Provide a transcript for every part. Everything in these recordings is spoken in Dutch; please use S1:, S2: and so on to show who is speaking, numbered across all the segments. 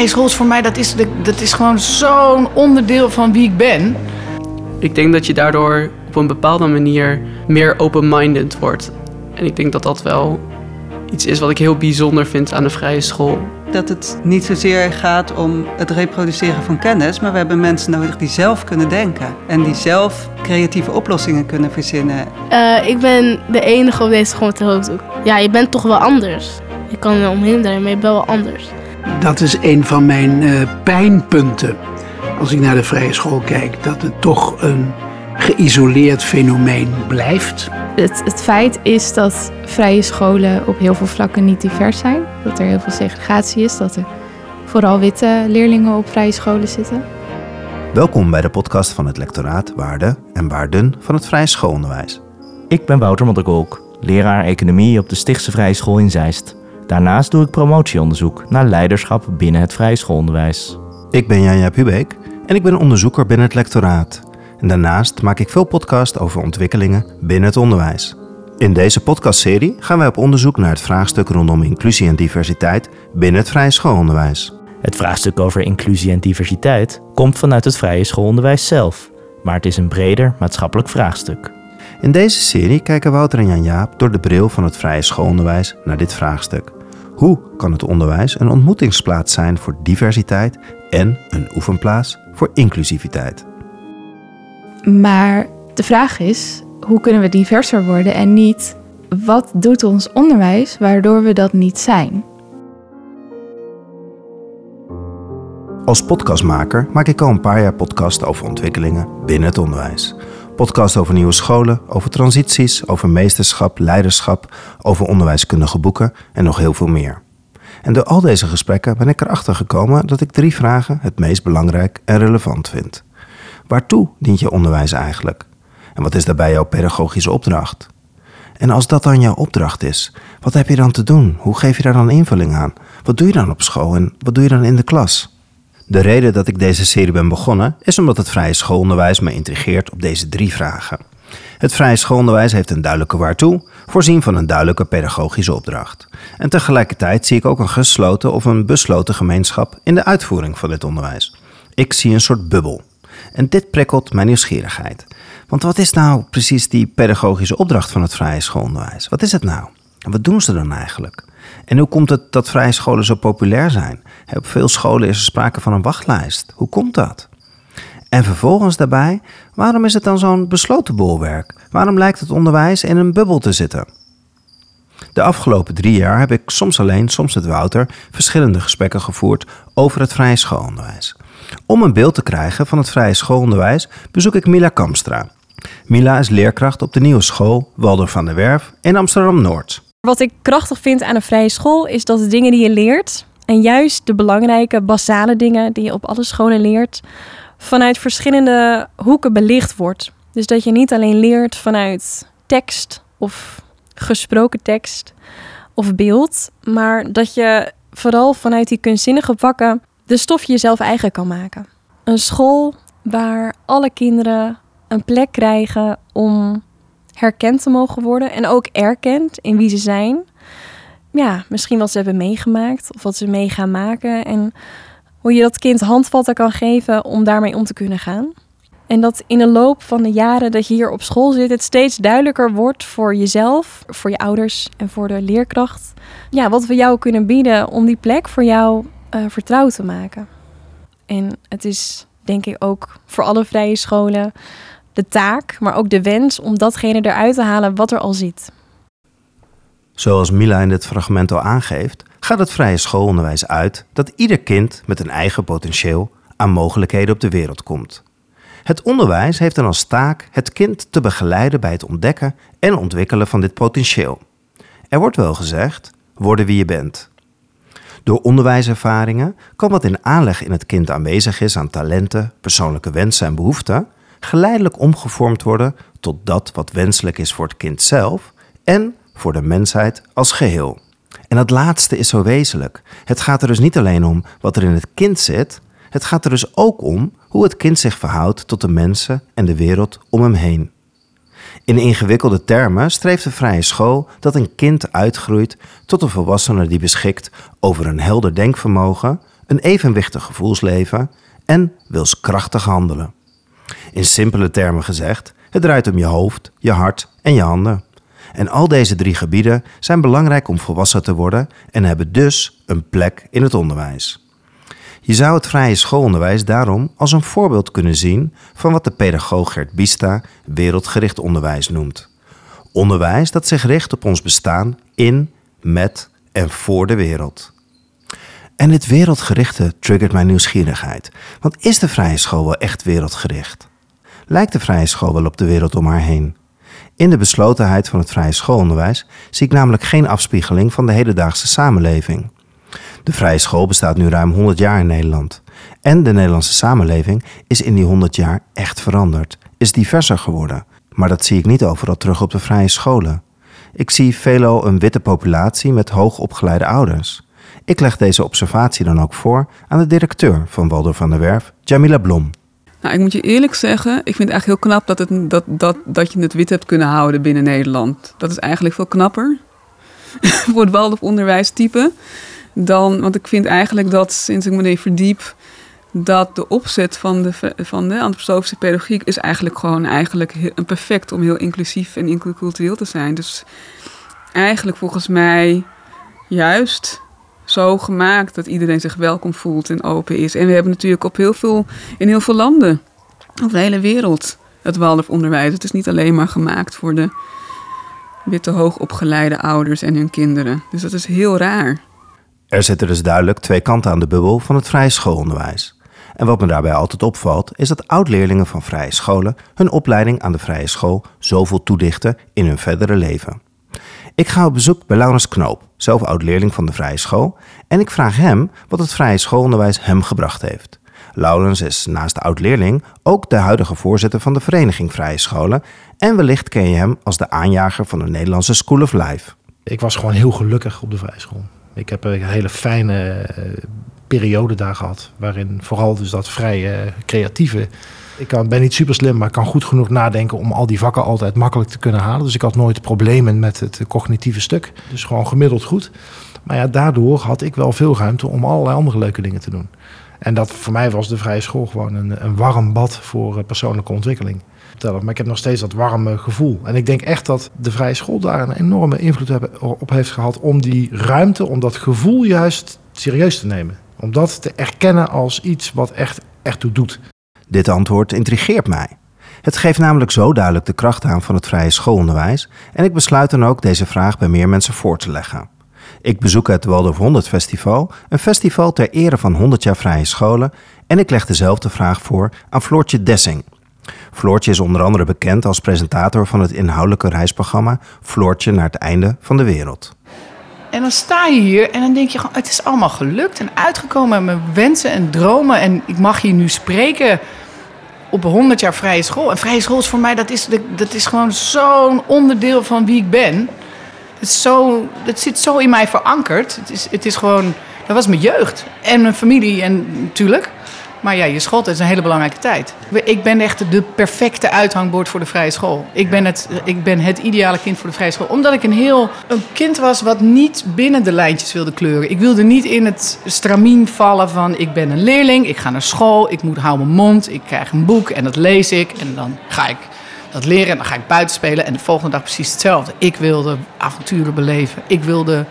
S1: vrije school is voor mij, dat is, dat is gewoon zo'n onderdeel van wie ik ben.
S2: Ik denk dat je daardoor op een bepaalde manier meer open-minded wordt. En ik denk dat dat wel iets is wat ik heel bijzonder vind aan de vrije school.
S3: Dat het niet zozeer gaat om het reproduceren van kennis, maar we hebben mensen nodig die zelf kunnen denken en die zelf creatieve oplossingen kunnen verzinnen.
S4: Uh, ik ben de enige op deze school met de hoofddoek. Ja, je bent toch wel anders. Je kan er omheen draaien, maar je bent wel anders.
S5: Dat is een van mijn uh, pijnpunten als ik naar de vrije school kijk. Dat het toch een geïsoleerd fenomeen blijft.
S6: Het, het feit is dat vrije scholen op heel veel vlakken niet divers zijn. Dat er heel veel segregatie is. Dat er vooral witte leerlingen op vrije scholen zitten.
S7: Welkom bij de podcast van het lectoraat Waarden en Waarden van het Vrije Schoolonderwijs.
S8: Ik ben Wouter Modderkolk, leraar economie op de Stichtse Vrije School in Zeist. Daarnaast doe ik promotieonderzoek naar leiderschap binnen het vrije schoolonderwijs.
S7: Ik ben Janja Pubeek en ik ben onderzoeker binnen het lectoraat. En daarnaast maak ik veel podcasts over ontwikkelingen binnen het onderwijs. In deze podcastserie gaan wij op onderzoek naar het vraagstuk rondom inclusie en diversiteit binnen het vrije schoolonderwijs.
S8: Het vraagstuk over inclusie en diversiteit komt vanuit het vrije schoolonderwijs zelf, maar het is een breder maatschappelijk vraagstuk.
S7: In deze serie kijken Wouter en Jan Jaap door de bril van het vrije schoolonderwijs naar dit vraagstuk. Hoe kan het onderwijs een ontmoetingsplaats zijn voor diversiteit en een oefenplaats voor inclusiviteit?
S6: Maar de vraag is, hoe kunnen we diverser worden en niet wat doet ons onderwijs waardoor we dat niet zijn?
S7: Als podcastmaker maak ik al een paar jaar podcast over ontwikkelingen binnen het onderwijs. Podcast over nieuwe scholen, over transities, over meesterschap, leiderschap, over onderwijskundige boeken en nog heel veel meer. En door al deze gesprekken ben ik erachter gekomen dat ik drie vragen het meest belangrijk en relevant vind. Waartoe dient je onderwijs eigenlijk? En wat is daarbij jouw pedagogische opdracht? En als dat dan jouw opdracht is, wat heb je dan te doen? Hoe geef je daar dan invulling aan? Wat doe je dan op school en wat doe je dan in de klas? De reden dat ik deze serie ben begonnen is omdat het vrije schoolonderwijs me intrigeert op deze drie vragen. Het vrije schoolonderwijs heeft een duidelijke waartoe, voorzien van een duidelijke pedagogische opdracht. En tegelijkertijd zie ik ook een gesloten of een besloten gemeenschap in de uitvoering van dit onderwijs. Ik zie een soort bubbel. En dit prikkelt mijn nieuwsgierigheid. Want wat is nou precies die pedagogische opdracht van het vrije schoolonderwijs? Wat is het nou? En wat doen ze dan eigenlijk? En hoe komt het dat vrije scholen zo populair zijn? Op veel scholen is er sprake van een wachtlijst. Hoe komt dat? En vervolgens daarbij, waarom is het dan zo'n besloten bolwerk? Waarom lijkt het onderwijs in een bubbel te zitten? De afgelopen drie jaar heb ik soms alleen, soms met Wouter, verschillende gesprekken gevoerd over het vrije schoolonderwijs. Om een beeld te krijgen van het vrije schoolonderwijs bezoek ik Mila Kamstra. Mila is leerkracht op de nieuwe school Waldorf van der Werf in Amsterdam-Noord.
S9: Wat ik krachtig vind aan een vrije school is dat de dingen die je leert, en juist de belangrijke, basale dingen die je op alle scholen leert, vanuit verschillende hoeken belicht wordt. Dus dat je niet alleen leert vanuit tekst of gesproken tekst of beeld, maar dat je vooral vanuit die kunstzinnige vakken de stof jezelf eigen kan maken. Een school waar alle kinderen een plek krijgen om herkend te mogen worden en ook erkend in wie ze zijn. Ja, misschien wat ze hebben meegemaakt of wat ze mee gaan maken en hoe je dat kind handvatten kan geven om daarmee om te kunnen gaan. En dat in de loop van de jaren dat je hier op school zit, het steeds duidelijker wordt voor jezelf, voor je ouders en voor de leerkracht. Ja, wat we jou kunnen bieden om die plek voor jou uh, vertrouwd te maken. En het is denk ik ook voor alle vrije scholen de taak, maar ook de wens om datgene eruit te halen wat er al zit.
S7: Zoals Mila in dit fragment al aangeeft, gaat het vrije schoolonderwijs uit dat ieder kind met een eigen potentieel aan mogelijkheden op de wereld komt. Het onderwijs heeft dan als taak het kind te begeleiden bij het ontdekken en ontwikkelen van dit potentieel. Er wordt wel gezegd: worden wie je bent. Door onderwijservaringen kan wat in aanleg in het kind aanwezig is aan talenten, persoonlijke wensen en behoeften, geleidelijk omgevormd worden tot dat wat wenselijk is voor het kind zelf en voor de mensheid als geheel. En dat laatste is zo wezenlijk. Het gaat er dus niet alleen om wat er in het kind zit, het gaat er dus ook om hoe het kind zich verhoudt tot de mensen en de wereld om hem heen. In ingewikkelde termen streeft de vrije school dat een kind uitgroeit tot een volwassene die beschikt over een helder denkvermogen, een evenwichtig gevoelsleven en wilskrachtig handelen. In simpele termen gezegd, het draait om je hoofd, je hart en je handen. En al deze drie gebieden zijn belangrijk om volwassen te worden en hebben dus een plek in het onderwijs. Je zou het vrije schoolonderwijs daarom als een voorbeeld kunnen zien van wat de pedagoog Gert Bista wereldgericht onderwijs noemt. Onderwijs dat zich richt op ons bestaan in, met en voor de wereld. En dit wereldgerichte triggert mijn nieuwsgierigheid. Want is de vrije school wel echt wereldgericht? Lijkt de vrije school wel op de wereld om haar heen? In de beslotenheid van het vrije schoolonderwijs zie ik namelijk geen afspiegeling van de hedendaagse samenleving. De vrije school bestaat nu ruim 100 jaar in Nederland. En de Nederlandse samenleving is in die 100 jaar echt veranderd, is diverser geworden. Maar dat zie ik niet overal terug op de vrije scholen. Ik zie veelal een witte populatie met hoogopgeleide ouders. Ik leg deze observatie dan ook voor aan de directeur van Waldorf van der Werf, Jamila Blom.
S10: Nou, ik moet je eerlijk zeggen, ik vind het eigenlijk heel knap dat, het, dat, dat, dat je het wit hebt kunnen houden binnen Nederland. Dat is eigenlijk veel knapper voor het Waldorf onderwijstype dan, want ik vind eigenlijk dat sinds ik me erin verdiep, dat de opzet van de, van de antroposofische pedagogiek is eigenlijk gewoon eigenlijk een perfect om heel inclusief en inclucultureel te zijn. Dus eigenlijk volgens mij juist zo gemaakt dat iedereen zich welkom voelt en open is. En we hebben natuurlijk op heel veel, in heel veel landen, over de hele wereld, het Waldorf-onderwijs. Het is niet alleen maar gemaakt voor de witte hoogopgeleide ouders en hun kinderen. Dus dat is heel raar.
S7: Er zitten dus duidelijk twee kanten aan de bubbel van het vrije schoolonderwijs. En wat me daarbij altijd opvalt, is dat oud-leerlingen van vrije scholen hun opleiding aan de vrije school zoveel toedichten in hun verdere leven. Ik ga op bezoek bij Laurens Knoop, zelf oud-leerling van de vrije school, en ik vraag hem wat het vrije schoolonderwijs hem gebracht heeft. Laurens is naast oud-leerling ook de huidige voorzitter van de vereniging Vrije Scholen en wellicht ken je hem als de aanjager van de Nederlandse School of Life.
S11: Ik was gewoon heel gelukkig op de vrije school. Ik heb een hele fijne eh, periode daar gehad. Waarin vooral dus dat vrije creatieve. Ik kan, ben niet super slim, maar ik kan goed genoeg nadenken om al die vakken altijd makkelijk te kunnen halen. Dus ik had nooit problemen met het cognitieve stuk. Dus gewoon gemiddeld goed. Maar ja, daardoor had ik wel veel ruimte om allerlei andere leuke dingen te doen. En dat voor mij was de vrije school gewoon een, een warm bad voor eh, persoonlijke ontwikkeling. Maar ik heb nog steeds dat warme gevoel. En ik denk echt dat de vrije school daar een enorme invloed op heeft gehad om die ruimte, om dat gevoel juist serieus te nemen. Om dat te erkennen als iets wat echt, echt toe doet.
S7: Dit antwoord intrigeert mij. Het geeft namelijk zo duidelijk de kracht aan van het vrije schoolonderwijs en ik besluit dan ook deze vraag bij meer mensen voor te leggen. Ik bezoek het Waldorf 100 Festival, een festival ter ere van 100 jaar vrije scholen en ik leg dezelfde vraag voor aan Floortje Dessing, Floortje is onder andere bekend als presentator van het inhoudelijke reisprogramma Floortje naar het einde van de wereld.
S1: En dan sta je hier en dan denk je gewoon, het is allemaal gelukt en uitgekomen met mijn wensen en dromen. En ik mag hier nu spreken op 100 jaar vrije school. En vrije school is voor mij, dat is, dat is gewoon zo'n onderdeel van wie ik ben. Het, is zo, het zit zo in mij verankerd. Het is, het is gewoon, dat was mijn jeugd en mijn familie en natuurlijk. Maar ja, je schooltijd is een hele belangrijke tijd. Ik ben echt de perfecte uithangbord voor de vrije school. Ik ben het, ik ben het ideale kind voor de vrije school. Omdat ik een heel een kind was wat niet binnen de lijntjes wilde kleuren. Ik wilde niet in het stramien vallen van ik ben een leerling, ik ga naar school, ik moet hou mijn mond, ik krijg een boek en dat lees ik. En dan ga ik dat leren en dan ga ik buiten spelen. En de volgende dag precies hetzelfde. Ik wilde avonturen beleven. Ik wilde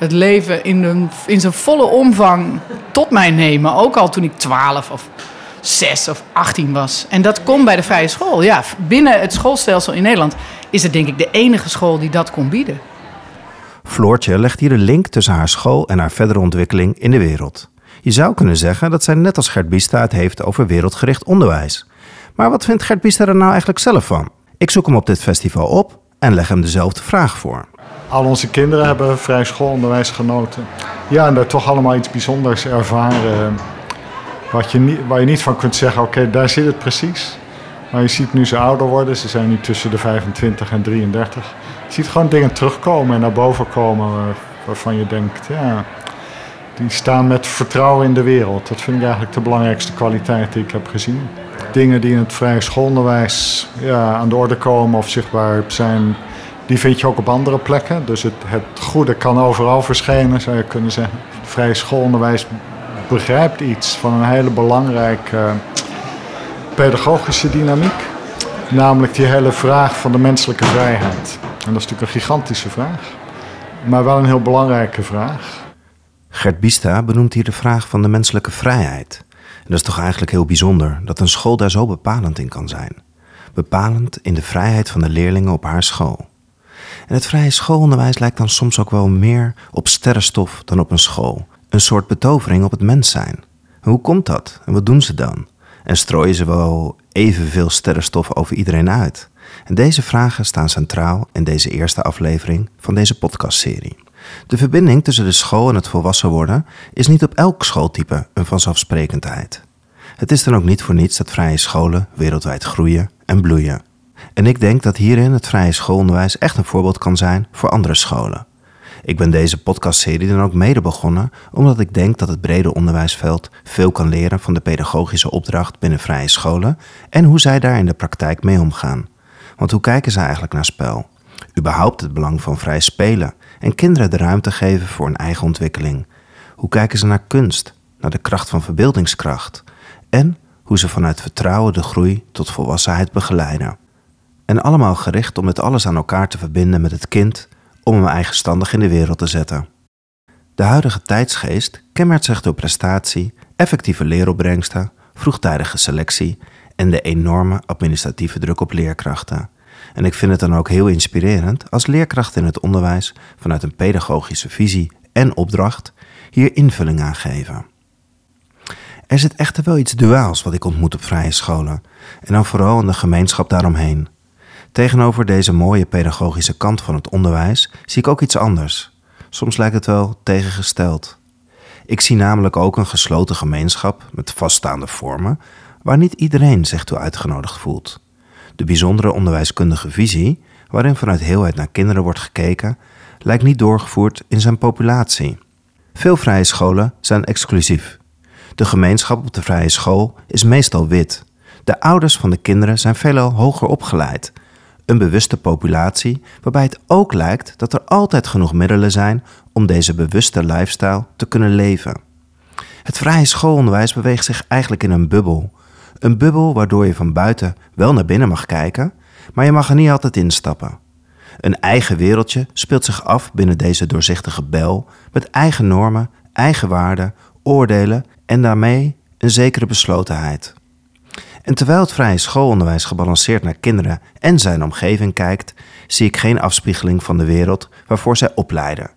S1: het leven in, een, in zijn volle omvang tot mij nemen. Ook al toen ik 12 of 6 of 18 was. En dat kon bij de vrije school. Ja, binnen het schoolstelsel in Nederland is het denk ik de enige school die dat kon bieden.
S7: Floortje legt hier de link tussen haar school en haar verdere ontwikkeling in de wereld. Je zou kunnen zeggen dat zij net als Gert Biesta het heeft over wereldgericht onderwijs. Maar wat vindt Gert Biesta er nou eigenlijk zelf van? Ik zoek hem op dit festival op en leg hem dezelfde vraag voor.
S12: Al onze kinderen hebben vrij schoolonderwijs genoten. Ja, en daar toch allemaal iets bijzonders ervaren. Wat je niet, waar je niet van kunt zeggen, oké, daar zit het precies. Maar je ziet nu ze ouder worden, ze zijn nu tussen de 25 en 33. Je ziet gewoon dingen terugkomen en naar boven komen waarvan je denkt, ja, die staan met vertrouwen in de wereld. Dat vind ik eigenlijk de belangrijkste kwaliteit die ik heb gezien. Dingen die in het vrije schoolonderwijs ja, aan de orde komen of zichtbaar zijn, die vind je ook op andere plekken. Dus het, goede kan overal verschijnen, zou je kunnen zeggen. Het vrije schoolonderwijs begrijpt iets van een hele belangrijke pedagogische dynamiek. Namelijk die hele vraag van de menselijke vrijheid. En dat is natuurlijk een gigantische vraag, maar wel een heel belangrijke vraag.
S7: Gert Bista benoemt hier de vraag van de menselijke vrijheid. Dat is toch eigenlijk heel bijzonder dat een school daar zo bepalend in kan zijn. Bepalend in de vrijheid van de leerlingen op haar school. En het vrije schoolonderwijs lijkt dan soms ook wel meer op sterrenstof dan op een school. Een soort betovering op het mens zijn. hoe komt dat? En wat doen ze dan? En strooien ze wel evenveel sterrenstof over iedereen uit? En deze vragen staan centraal in deze eerste aflevering van deze podcastserie. De verbinding tussen de school en het volwassen worden is niet op elk schooltype een vanzelfsprekendheid. Het is dan ook niet voor niets dat vrije scholen wereldwijd groeien en bloeien. En ik denk dat hierin het vrije schoolonderwijs echt een voorbeeld kan zijn voor andere scholen. Ik ben deze podcastserie dan ook mede begonnen omdat ik denk dat het brede onderwijsveld veel kan leren van de pedagogische opdracht binnen vrije scholen en hoe zij daar in de praktijk mee omgaan. Want hoe kijken ze eigenlijk naar spel? Überhaupt het belang van vrij spelen en kinderen de ruimte geven voor een eigen ontwikkeling. Hoe kijken ze naar kunst, naar de kracht van verbeeldingskracht en hoe ze vanuit vertrouwen de groei tot volwassenheid begeleiden. En allemaal gericht om het alles aan elkaar te verbinden met het kind om hem eigenstandig in de wereld te zetten. De huidige tijdsgeest kenmerkt zich door prestatie, effectieve leeropbrengsten, vroegtijdige selectie en de enorme administratieve druk op leerkrachten. En ik vind het dan ook heel inspirerend als leerkrachten in het onderwijs vanuit een pedagogische visie en opdracht hier invulling aan geven. Er zit echter wel iets duaals wat ik ontmoet op vrije scholen en dan vooral in de gemeenschap daaromheen. Tegenover deze mooie pedagogische kant van het onderwijs zie ik ook iets anders. Soms lijkt het wel tegengesteld. Ik zie namelijk ook een gesloten gemeenschap met vaststaande vormen waar niet iedereen zich toe uitgenodigd voelt. De bijzondere onderwijskundige visie, waarin vanuit heelheid naar kinderen wordt gekeken, lijkt niet doorgevoerd in zijn populatie. Veel vrije scholen zijn exclusief. De gemeenschap op de vrije school is meestal wit. De ouders van de kinderen zijn veelal hoger opgeleid. Een bewuste populatie waarbij het ook lijkt dat er altijd genoeg middelen zijn om deze bewuste lifestyle te kunnen leven. Het vrije schoolonderwijs beweegt zich eigenlijk in een bubbel, een bubbel waardoor je van buiten wel naar binnen mag kijken, maar je mag er niet altijd instappen. Een eigen wereldje speelt zich af binnen deze doorzichtige bel met eigen normen, eigen waarden, oordelen en daarmee een zekere beslotenheid. En terwijl het vrije schoolonderwijs gebalanceerd naar kinderen en zijn omgeving kijkt, zie ik geen afspiegeling van de wereld waarvoor zij opleiden.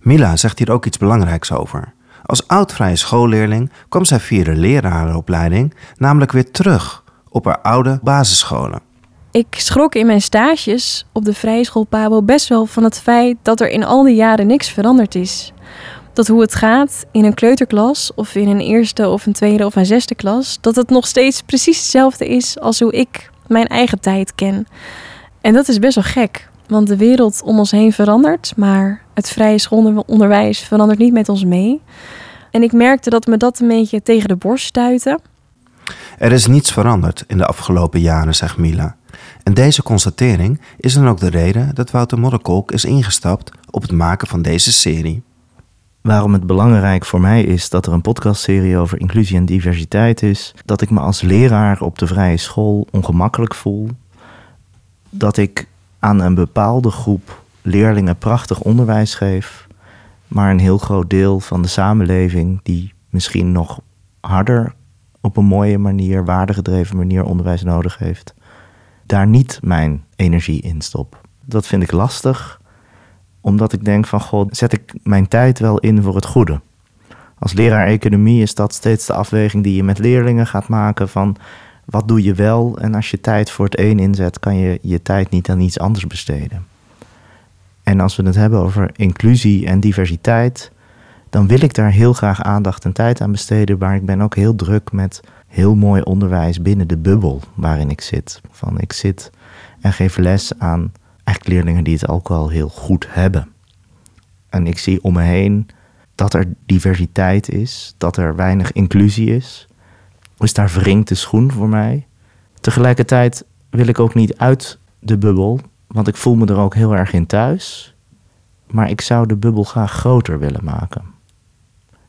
S7: Mila zegt hier ook iets belangrijks over. Als oud-vrije schoolleerling kwam zij via de lerarenopleiding namelijk weer terug op haar oude basisscholen.
S9: Ik schrok in mijn stages op de vrije school Pabo best wel van het feit dat er in al die jaren niks veranderd is. Dat hoe het gaat in een kleuterklas of in een eerste of een tweede of een zesde klas, dat het nog steeds precies hetzelfde is als hoe ik mijn eigen tijd ken. En dat is best wel gek, want de wereld om ons heen verandert, maar het vrije schoolonderwijs verandert niet met ons mee. En ik merkte dat me dat een beetje tegen de borst stuitte.
S7: Er is niets veranderd in de afgelopen jaren, zegt Mila. En deze constatering is dan ook de reden dat Wouter Modderkolk is ingestapt op het maken van deze serie.
S8: Waarom het belangrijk voor mij is dat er een podcastserie over inclusie en diversiteit is, dat ik me als leraar op de vrije school ongemakkelijk voel, dat ik aan een bepaalde groep leerlingen prachtig onderwijs geef, maar een heel groot deel van de samenleving die misschien nog harder op een mooie manier, waardegedreven manier onderwijs nodig heeft, daar niet mijn energie in stop. Dat vind ik lastig, omdat ik denk van god, zet ik mijn tijd wel in voor het goede. Als leraar economie is dat steeds de afweging die je met leerlingen gaat maken van wat doe je wel en als je tijd voor het een inzet, kan je je tijd niet aan iets anders besteden. En als we het hebben over inclusie en diversiteit, dan wil ik daar heel graag aandacht en tijd aan besteden. Maar ik ben ook heel druk met heel mooi onderwijs binnen de bubbel waarin ik zit. Van ik zit en geef les aan eigenlijk leerlingen die het ook wel heel goed hebben. En ik zie om me heen dat er diversiteit is, dat er weinig inclusie is. Dus daar wringt de schoen voor mij. Tegelijkertijd wil ik ook niet uit de bubbel, want ik voel me er ook heel erg in thuis. Maar ik zou de bubbel graag groter willen maken.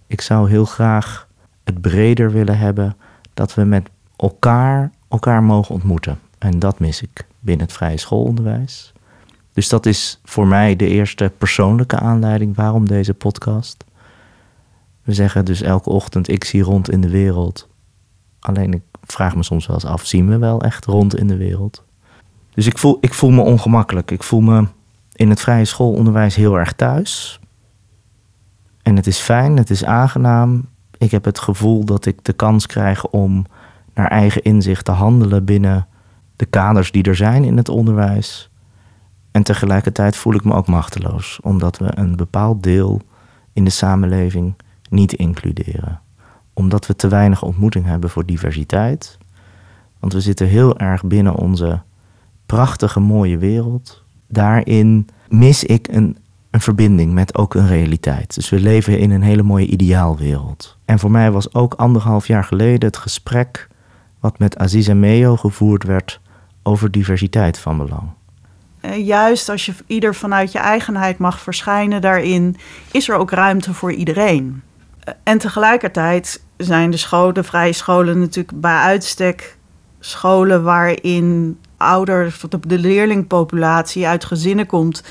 S8: Ik zou heel graag het breder willen hebben dat we met elkaar elkaar mogen ontmoeten. En dat mis ik binnen het vrije schoolonderwijs. Dus dat is voor mij de eerste persoonlijke aanleiding waarom deze podcast. We zeggen dus elke ochtend, ik zie rond in de wereld. Alleen ik vraag me soms wel eens af, zien we wel echt rond in de wereld? Dus ik voel, ik voel me ongemakkelijk. Ik voel me in het vrije schoolonderwijs heel erg thuis. En het is fijn, het is aangenaam. Ik heb het gevoel dat ik de kans krijg om naar eigen inzicht te handelen binnen de kaders die er zijn in het onderwijs. En tegelijkertijd voel ik me ook machteloos, omdat we een bepaald deel in de samenleving niet includeren. Omdat we te weinig ontmoeting hebben voor diversiteit. Want we zitten heel erg binnen onze prachtige, mooie wereld. Daarin mis ik een, een verbinding met ook een realiteit. Dus we leven in een hele mooie ideaalwereld. En voor mij was ook anderhalf jaar geleden het gesprek wat met Aziza Meo gevoerd werd over diversiteit van belang.
S13: Eh, juist als je ieder vanuit je eigenheid mag verschijnen daarin, is er ook ruimte voor iedereen. Eh, en tegelijkertijd zijn de scholen, de vrije scholen natuurlijk bij uitstek scholen waarin ouders, de, de leerlingpopulatie uit gezinnen komt,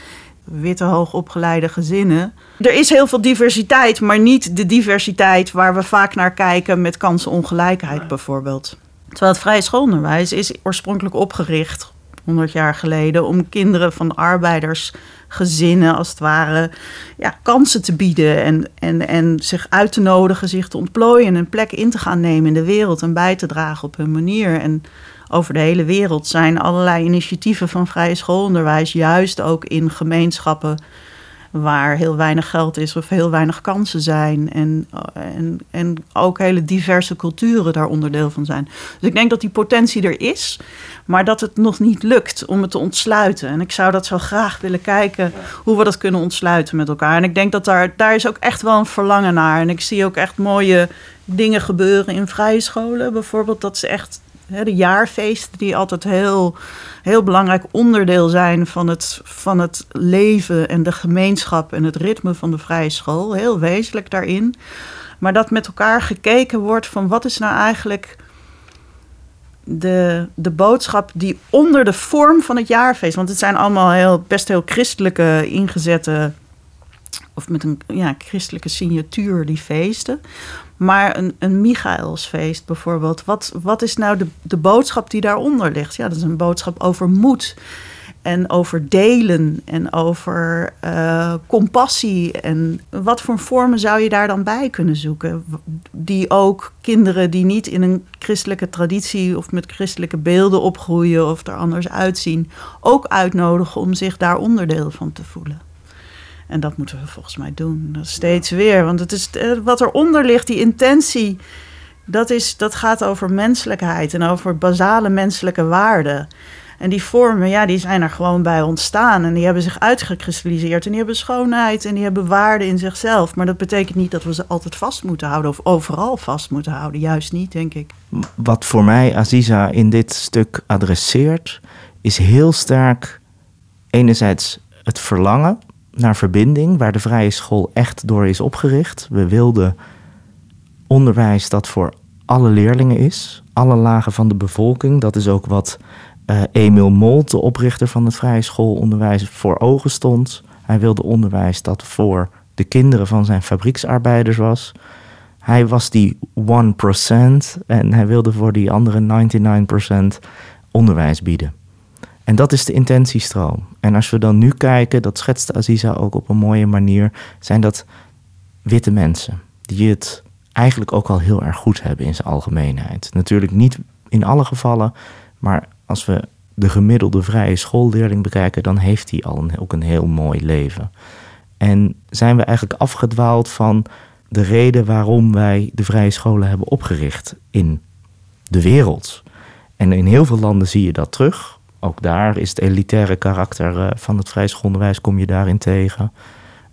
S13: witte hoogopgeleide gezinnen. Er is heel veel diversiteit, maar niet de diversiteit waar we vaak naar kijken met kansenongelijkheid bijvoorbeeld. Terwijl het vrije schoolonderwijs is oorspronkelijk opgericht 100 jaar geleden om kinderen van arbeidersgezinnen als het ware ja, kansen te bieden en, en, en zich uit te nodigen, zich te ontplooien en een plek in te gaan nemen in de wereld en bij te dragen op hun manier. En over de hele wereld zijn allerlei initiatieven van vrije schoolonderwijs, juist ook in gemeenschappen waar heel weinig geld is of heel weinig kansen zijn. En, en, en ook hele diverse culturen daar onderdeel van zijn. Dus ik denk dat die potentie er is, maar dat het nog niet lukt om het te ontsluiten. En ik zou dat zo graag willen kijken hoe we dat kunnen ontsluiten met elkaar. En ik denk dat daar, daar is ook echt wel een verlangen naar. En ik zie ook echt mooie dingen gebeuren in vrije scholen. Bijvoorbeeld dat ze echt de jaarfeesten die altijd heel, heel belangrijk onderdeel zijn van het, van het leven en de gemeenschap en het ritme van de vrije school. Heel wezenlijk daarin. Maar dat met elkaar gekeken wordt van wat is nou eigenlijk de, de boodschap die onder de vorm van het jaarfeest. Want het zijn allemaal heel, best heel christelijke ingezette. Of met een ja, christelijke signatuur, die feesten. Maar een, een Michaelsfeest bijvoorbeeld, wat, wat is nou de, de boodschap die daaronder ligt? Ja, dat is een boodschap over moed en over delen en over uh, compassie. En wat voor vormen zou je daar dan bij kunnen zoeken? Die ook kinderen die niet in een christelijke traditie of met christelijke beelden opgroeien of er anders uitzien, ook uitnodigen om zich daar onderdeel van te voelen. En dat moeten we volgens mij doen. Steeds weer. Want het is eh, wat eronder ligt, die intentie. Dat, is, dat gaat over menselijkheid en over basale menselijke waarden. En die vormen, ja, die zijn er gewoon bij ontstaan. En die hebben zich uitgekristalliseerd. En die hebben schoonheid en die hebben waarde in zichzelf. Maar dat betekent niet dat we ze altijd vast moeten houden. Of overal vast moeten houden. Juist niet, denk ik.
S8: Wat voor mij Aziza in dit stuk adresseert, is heel sterk enerzijds het verlangen naar verbinding, waar de vrije school echt door is opgericht. We wilden onderwijs dat voor alle leerlingen is, alle lagen van de bevolking. Dat is ook wat uh, Emil Molt, de oprichter van het vrije schoolonderwijs, voor ogen stond. Hij wilde onderwijs dat voor de kinderen van zijn fabrieksarbeiders was. Hij was die 1% en hij wilde voor die andere 99% onderwijs bieden. En dat is de intentiestroom. En als we dan nu kijken, dat schetste Aziza ook op een mooie manier, zijn dat witte mensen die het eigenlijk ook al heel erg goed hebben in zijn algemeenheid. Natuurlijk niet in alle gevallen, maar als we de gemiddelde vrije schoolleerling bekijken, dan heeft hij al een, ook een heel mooi leven. En zijn we eigenlijk afgedwaald van de reden waarom wij de vrije scholen hebben opgericht in de wereld. En in heel veel landen zie je dat terug ook daar is het elitaire karakter uh, van het vrij schoolonderwijs kom je daarin tegen.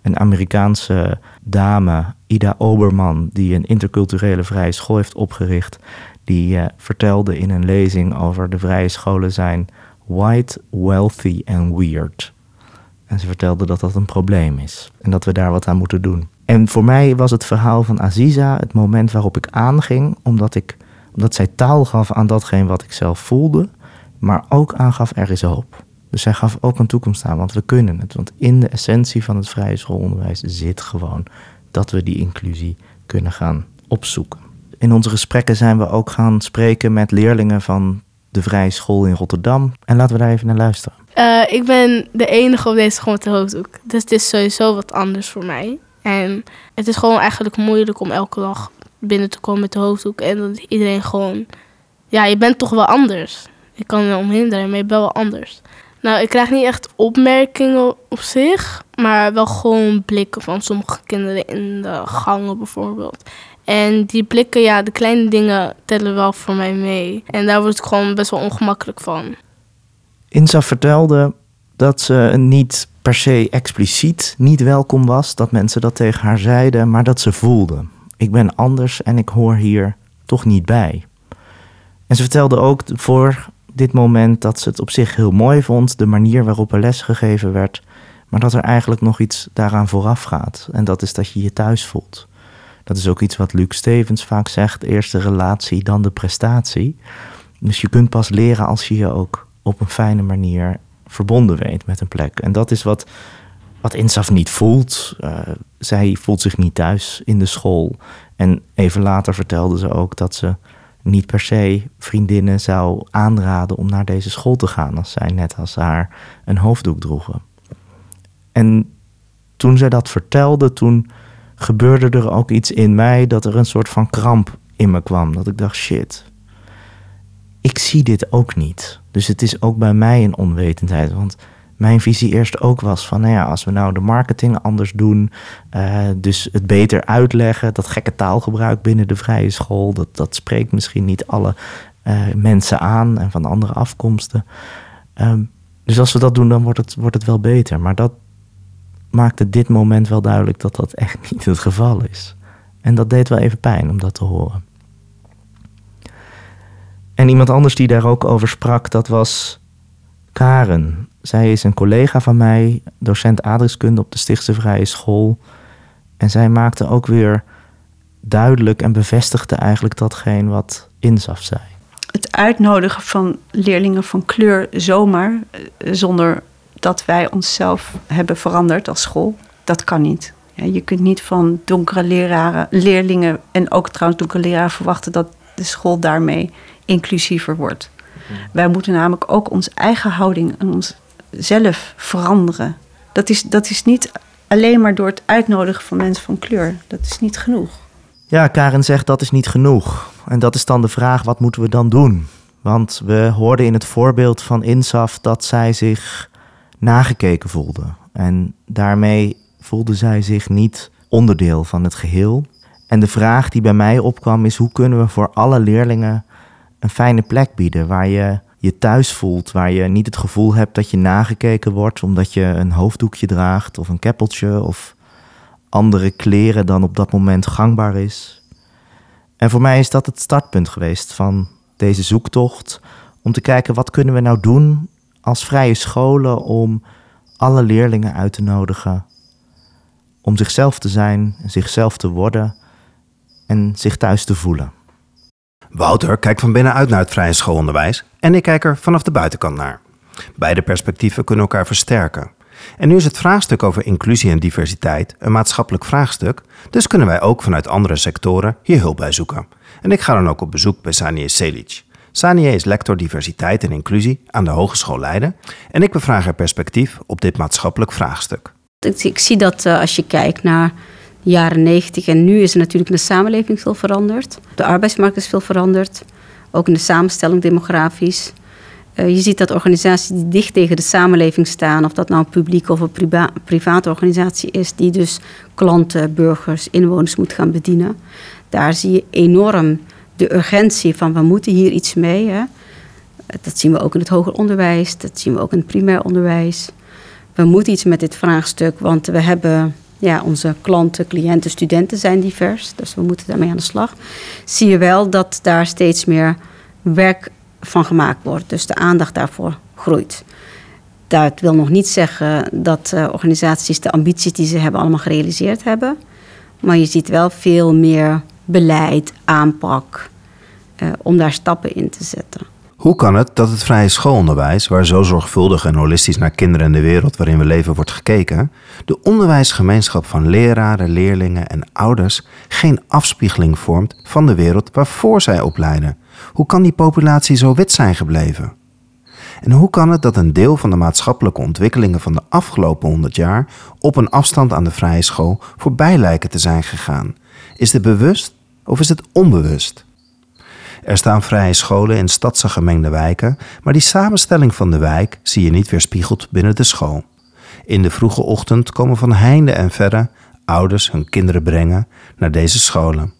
S8: Een Amerikaanse dame, Ida Oberman, die een interculturele vrije school heeft opgericht, die uh, vertelde in een lezing over de vrije scholen zijn white, wealthy en weird. En ze vertelde dat dat een probleem is en dat we daar wat aan moeten doen. En voor mij was het verhaal van Aziza het moment waarop ik aanging, omdat, ik, omdat zij taal gaf aan datgene wat ik zelf voelde, maar ook aangaf er is hoop. Dus zij gaf ook een toekomst aan, want we kunnen het. Want in de essentie van het vrije schoolonderwijs zit gewoon dat we die inclusie kunnen gaan opzoeken. In onze gesprekken zijn we ook gaan spreken met leerlingen van de vrije school in Rotterdam. En laten we daar even naar luisteren.
S4: Eh, ik ben de enige op deze school met de hoofddoek. Dus het is sowieso wat anders voor mij. En het is gewoon eigenlijk moeilijk om elke dag binnen te komen met de hoofddoek. En dat iedereen gewoon... Ja, je bent toch wel anders. Ik kan er omheen draaien, maar je bent wel anders. Nou, ik krijg niet echt opmerkingen op zich, maar wel gewoon blikken van sommige kinderen in de gangen bijvoorbeeld. En die blikken, ja, de kleine dingen tellen wel voor mij mee. En daar word ik gewoon best wel ongemakkelijk van.
S8: Insa vertelde dat ze niet per se expliciet niet welkom was, dat mensen dat tegen haar zeiden, maar dat ze voelde: ik ben anders en ik hoor hier toch niet bij. En ze vertelde ook voor dit moment dat ze het op zich heel mooi vond, de manier waarop er les gegeven werd, maar dat er eigenlijk nog iets daaraan vooraf gaat. En dat is dat je je thuis voelt. Dat is ook iets wat Luc Stevens vaak zegt: eerst de relatie, dan de prestatie. Dus je kunt pas leren als je je ook op een fijne manier verbonden weet met een plek. En dat is wat, wat Insaf niet voelt. Uh, zij voelt zich niet thuis in de school. En even later vertelde ze ook dat ze niet per se vriendinnen zou aanraden om naar deze school te gaan als zij net als haar een hoofddoek droegen. En toen zij dat vertelde, toen gebeurde er ook iets in mij dat er een soort van kramp in me kwam. Dat ik dacht, shit, ik zie dit ook niet. Dus het is ook bij mij een onwetendheid. Want mijn visie eerst ook was van, nou ja, als we nou de marketing anders doen, uh, dus het beter uitleggen, dat gekke taalgebruik binnen de vrije school, dat, dat spreekt misschien niet alle uh, mensen aan en van andere afkomsten. Um, dus als we dat doen, dan wordt het, wordt het wel beter. Maar dat maakte dit moment wel duidelijk dat dat echt niet het geval is. En dat deed wel even pijn om dat te horen. En iemand anders die daar ook over sprak, dat was Karen. Zij is een collega van mij, docent aardrijkskunde op de Stichtse Vrije School. En zij maakte ook weer duidelijk en bevestigde eigenlijk datgene wat Insaf zei.
S14: Het uitnodigen van leerlingen van kleur zomaar, eh, zonder dat wij onszelf hebben veranderd als school, dat kan niet. Ja, je kunt niet van donkere leraren, leerlingen en ook trouwens donkere leraren verwachten dat de school daarmee inclusiever wordt. Wij moeten namelijk ook onze eigen houding en onszelf veranderen. Dat is, dat is niet alleen maar door het uitnodigen van mensen van kleur. Dat is niet genoeg.
S8: Ja, Karen zegt dat is niet genoeg. En dat is dan de vraag, wat moeten we dan doen? Want we hoorden in het voorbeeld van Insaf dat zij zich nagekeken voelde. En daarmee voelde zij zich niet onderdeel van het geheel. En de vraag die bij mij opkwam is: hoe kunnen we voor alle leerlingen een fijne plek bieden waar je je thuis voelt, waar je niet het gevoel hebt dat je nagekeken wordt omdat je een hoofddoekje draagt of een keppeltje of andere kleren dan op dat moment gangbaar is. En voor mij is dat het startpunt geweest van deze zoektocht om te kijken wat kunnen we nou doen als vrije scholen om alle leerlingen uit te nodigen om zichzelf te zijn, zichzelf te worden en zich thuis te voelen.
S7: Wouter kijkt van binnenuit naar het vrije schoolonderwijs en ik kijk er vanaf de buitenkant naar. Beide perspectieven kunnen elkaar versterken. En nu is het vraagstuk over inclusie en diversiteit een maatschappelijk vraagstuk, dus kunnen wij ook vanuit andere sectoren hier hulp bij zoeken. En ik ga dan ook op bezoek bij Sanie Selic. Sanie is lector diversiteit en inclusie aan de Hogeschool Leiden en ik bevraag haar perspectief op dit maatschappelijk vraagstuk.
S15: Ik zie dat uh, als je kijkt naar jaren 90 en nu is er natuurlijk in de samenleving veel veranderd. De arbeidsmarkt is veel veranderd, ook in de samenstelling demografisch. Uh, je ziet dat organisaties die dicht tegen de samenleving staan, of dat nou een publieke of een private organisatie is, die dus klanten, burgers, inwoners moet gaan bedienen. Daar zie je enorm de urgentie van we moeten hier iets mee. Hè. Dat zien we ook in het hoger onderwijs, dat zien we ook in het primair onderwijs. We moeten iets met dit vraagstuk, want we hebben ja, onze klanten, cliënten, studenten zijn divers, dus we moeten daarmee aan de slag. Zie je wel dat daar steeds meer werk van gemaakt wordt, dus de aandacht daarvoor groeit. Dat wil nog niet zeggen dat uh, organisaties de ambities die ze hebben allemaal gerealiseerd hebben. Maar je ziet wel veel meer beleid, aanpak, eh, om daar stappen in te zetten.
S7: Hoe kan het dat het vrije schoolonderwijs, waar zo zorgvuldig en holistisch naar kinderen en de wereld waarin we leven wordt gekeken, de onderwijsgemeenschap van leraren, leerlingen en ouders geen afspiegeling vormt van de wereld waarvoor zij opleiden? Hoe kan die populatie zo wit zijn gebleven? En hoe kan het dat een deel van de maatschappelijke ontwikkelingen van de afgelopen 100 jaar op een afstand aan de vrije school voorbij lijken te zijn gegaan? Is dit bewust of is het onbewust? Er staan vrije scholen in stadse gemengde wijken, maar die samenstelling van de wijk zie je niet weerspiegeld binnen de school. In de vroege ochtend komen van heinde en verre ouders hun kinderen brengen naar deze scholen.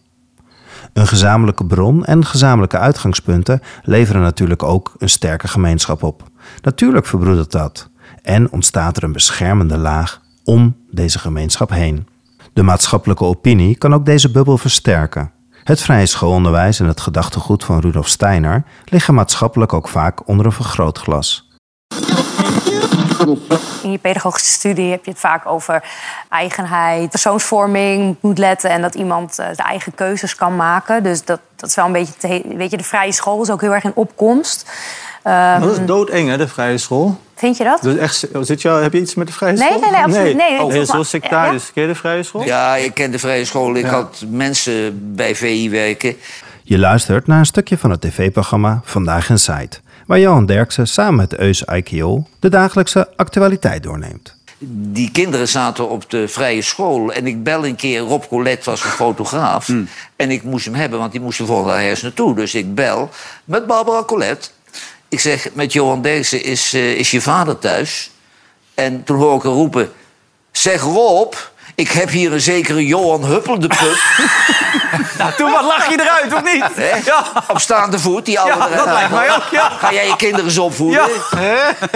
S7: Een gezamenlijke bron en gezamenlijke uitgangspunten leveren natuurlijk ook een sterke gemeenschap op. Natuurlijk verbroedert dat en ontstaat er een beschermende laag om deze gemeenschap heen. De maatschappelijke opinie kan ook deze bubbel versterken. Het vrije schoolonderwijs en het gedachtegoed van Rudolf Steiner liggen maatschappelijk ook vaak onder een vergrootglas.
S16: In je pedagogische studie heb je het vaak over eigenheid, persoonsvorming, moet letten en dat iemand uh, zijn eigen keuzes kan maken. Dus dat, dat is wel een beetje, te, weet je, de vrije school is ook heel erg in opkomst.
S17: Um, dat is doodeng, hè, de vrije school.
S16: Vind je dat?
S17: Dus echt, zit jou, heb je iets met de vrije school?
S16: Nee, nee, nee, absoluut. Nee, nee,
S17: oh, heel zo sectarisch. Ja? Ken je de vrije school?
S18: Ja, ik ken de vrije school. Ik
S17: Ja.
S18: had mensen bij VI werken.
S7: Je luistert naar een stukje van het tv-programma Vandaag in Site, waar Johan Derksen samen met Eus Aikio de dagelijkse actualiteit doorneemt.
S18: Die kinderen zaten op de vrije school. En ik bel een keer, Rob Collet was een fotograaf. En ik moest hem hebben, want die moest er volgende dag ergens naartoe. Dus ik bel met Barbara Collet. Ik zeg, met Johan Derksen, is, eh, is je vader thuis? En toen hoor ik haar roepen... Zeg Rob, ik heb hier een zekere Johan Huppel de Pup.
S19: Nou, toen wat lach je eruit, of niet?
S18: Hè? Op staande voet, die oude
S19: Ja, dat lijkt mij ook, ja.
S18: Ga jij je kinderen eens opvoeden?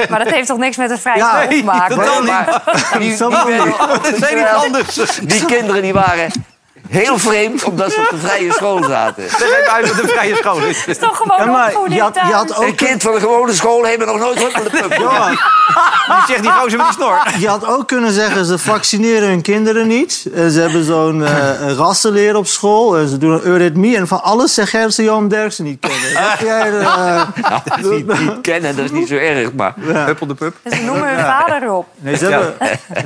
S16: Maar dat heeft toch niks met de vrije
S18: Ja,
S16: te maken?
S18: totaal niet.
S16: Maar-
S18: Die, die,
S16: Dat
S19: zijn niet anders.
S18: Die kinderen die waren heel vreemd omdat ze op de vrije school zaten.
S19: Leg even uit wat de vrije school is. Het
S16: is toch gewoon
S17: Ja, maar je had- je had ook
S18: Een kind van de gewone school heeft nog nooit de Pup.
S17: Ja.
S19: Die zegt die gozer met die snor.
S17: Je had ook kunnen zeggen, ze vaccineren hun kinderen niet. En ze hebben zo'n eh rassenleer op school. En ze doen een eurythmie. En van alles jij dat ze Johan Derksen niet kennen. Jij eh,
S18: Nou, dat is niet, niet kennen, dat is niet zo erg, maar...
S19: Huppel de Pup.
S16: Ze noemen hun vader op.
S17: Nee, ze hebben...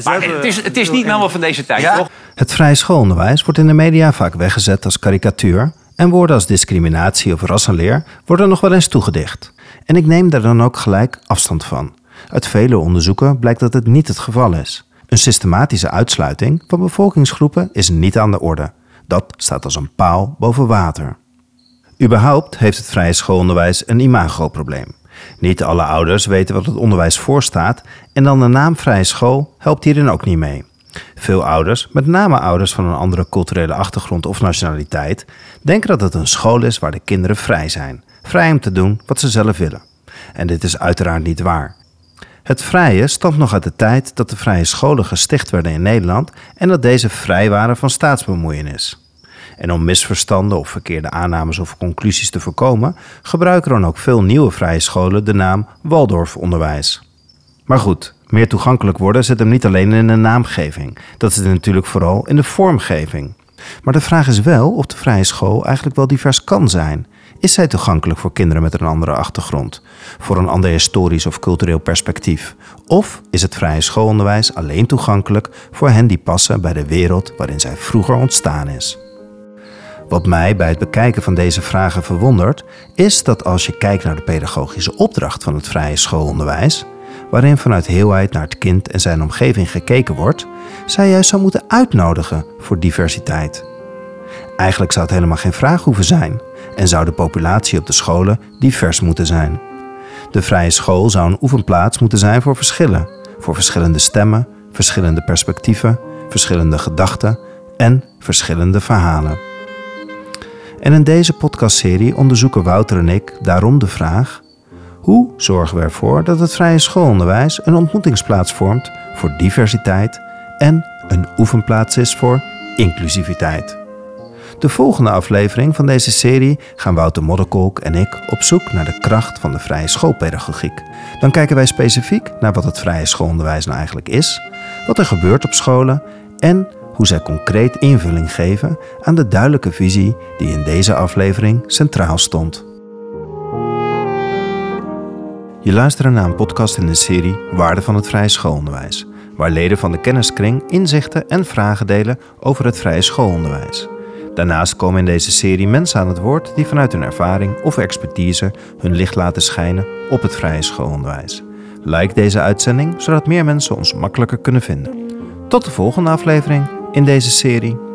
S17: ze hebben-
S19: het is, het is niet helemaal van deze tijd, toch?
S7: Het vrije schoolonderwijs wordt in de media vaak weggezet als karikatuur en woorden als discriminatie of rassenleer worden nog wel eens toegedicht. En ik neem daar dan ook gelijk afstand van. Uit vele onderzoeken blijkt dat het niet het geval is. Een systematische uitsluiting van bevolkingsgroepen is niet aan de orde. Dat staat als een paal boven water. Überhaupt heeft het vrije schoolonderwijs een imagoprobleem. Niet alle ouders weten wat het onderwijs voorstaat en dan de naam vrije school helpt hierin ook niet mee. Veel ouders, met name ouders van een andere culturele achtergrond of nationaliteit, denken dat het een school is waar de kinderen vrij zijn. Vrij om te doen wat ze zelf willen. En dit is uiteraard niet waar. Het vrije stamt nog uit de tijd dat de vrije scholen gesticht werden in Nederland en dat deze vrij waren van staatsbemoeienis. En om misverstanden of verkeerde aannames of conclusies te voorkomen, gebruiken dan ook veel nieuwe vrije scholen de naam Waldorfonderwijs. Maar goed, meer toegankelijk worden zit hem niet alleen in de naamgeving. Dat zit natuurlijk vooral in de vormgeving. Maar de vraag is wel of de vrije school eigenlijk wel divers kan zijn. Is zij toegankelijk voor kinderen met een andere achtergrond? Voor een ander historisch of cultureel perspectief? Of is het vrije schoolonderwijs alleen toegankelijk voor hen die passen bij de wereld waarin zij vroeger ontstaan is? Wat mij bij het bekijken van deze vragen verwondert, is dat als je kijkt naar de pedagogische opdracht van het vrije schoolonderwijs, waarin vanuit heelheid naar het kind en zijn omgeving gekeken wordt, zij juist zou moeten uitnodigen voor diversiteit. Eigenlijk zou het helemaal geen vraag hoeven zijn en zou de populatie op de scholen divers moeten zijn. De vrije school zou een oefenplaats moeten zijn voor verschillen, voor verschillende stemmen, verschillende perspectieven, verschillende gedachten en verschillende verhalen. En in deze podcastserie onderzoeken Wouter en ik daarom de vraag: hoe zorgen we ervoor dat het vrije schoolonderwijs een ontmoetingsplaats vormt voor diversiteit en een oefenplaats is voor inclusiviteit? De volgende aflevering van deze serie gaan Wouter Modderkolk en ik op zoek naar de kracht van de vrije schoolpedagogiek. Dan kijken wij specifiek naar wat het vrije schoolonderwijs nou eigenlijk is, wat er gebeurt op scholen en hoe zij concreet invulling geven aan de duidelijke visie die in deze aflevering centraal stond. Je luistert naar een podcast in de serie Waarde van het vrije schoolonderwijs, waar leden van de kenniskring inzichten en vragen delen over het vrije schoolonderwijs. Daarnaast komen in deze serie mensen aan het woord die vanuit hun ervaring of expertise hun licht laten schijnen op het vrije schoolonderwijs. Like deze uitzending zodat meer mensen ons makkelijker kunnen vinden. Tot de volgende aflevering in deze serie.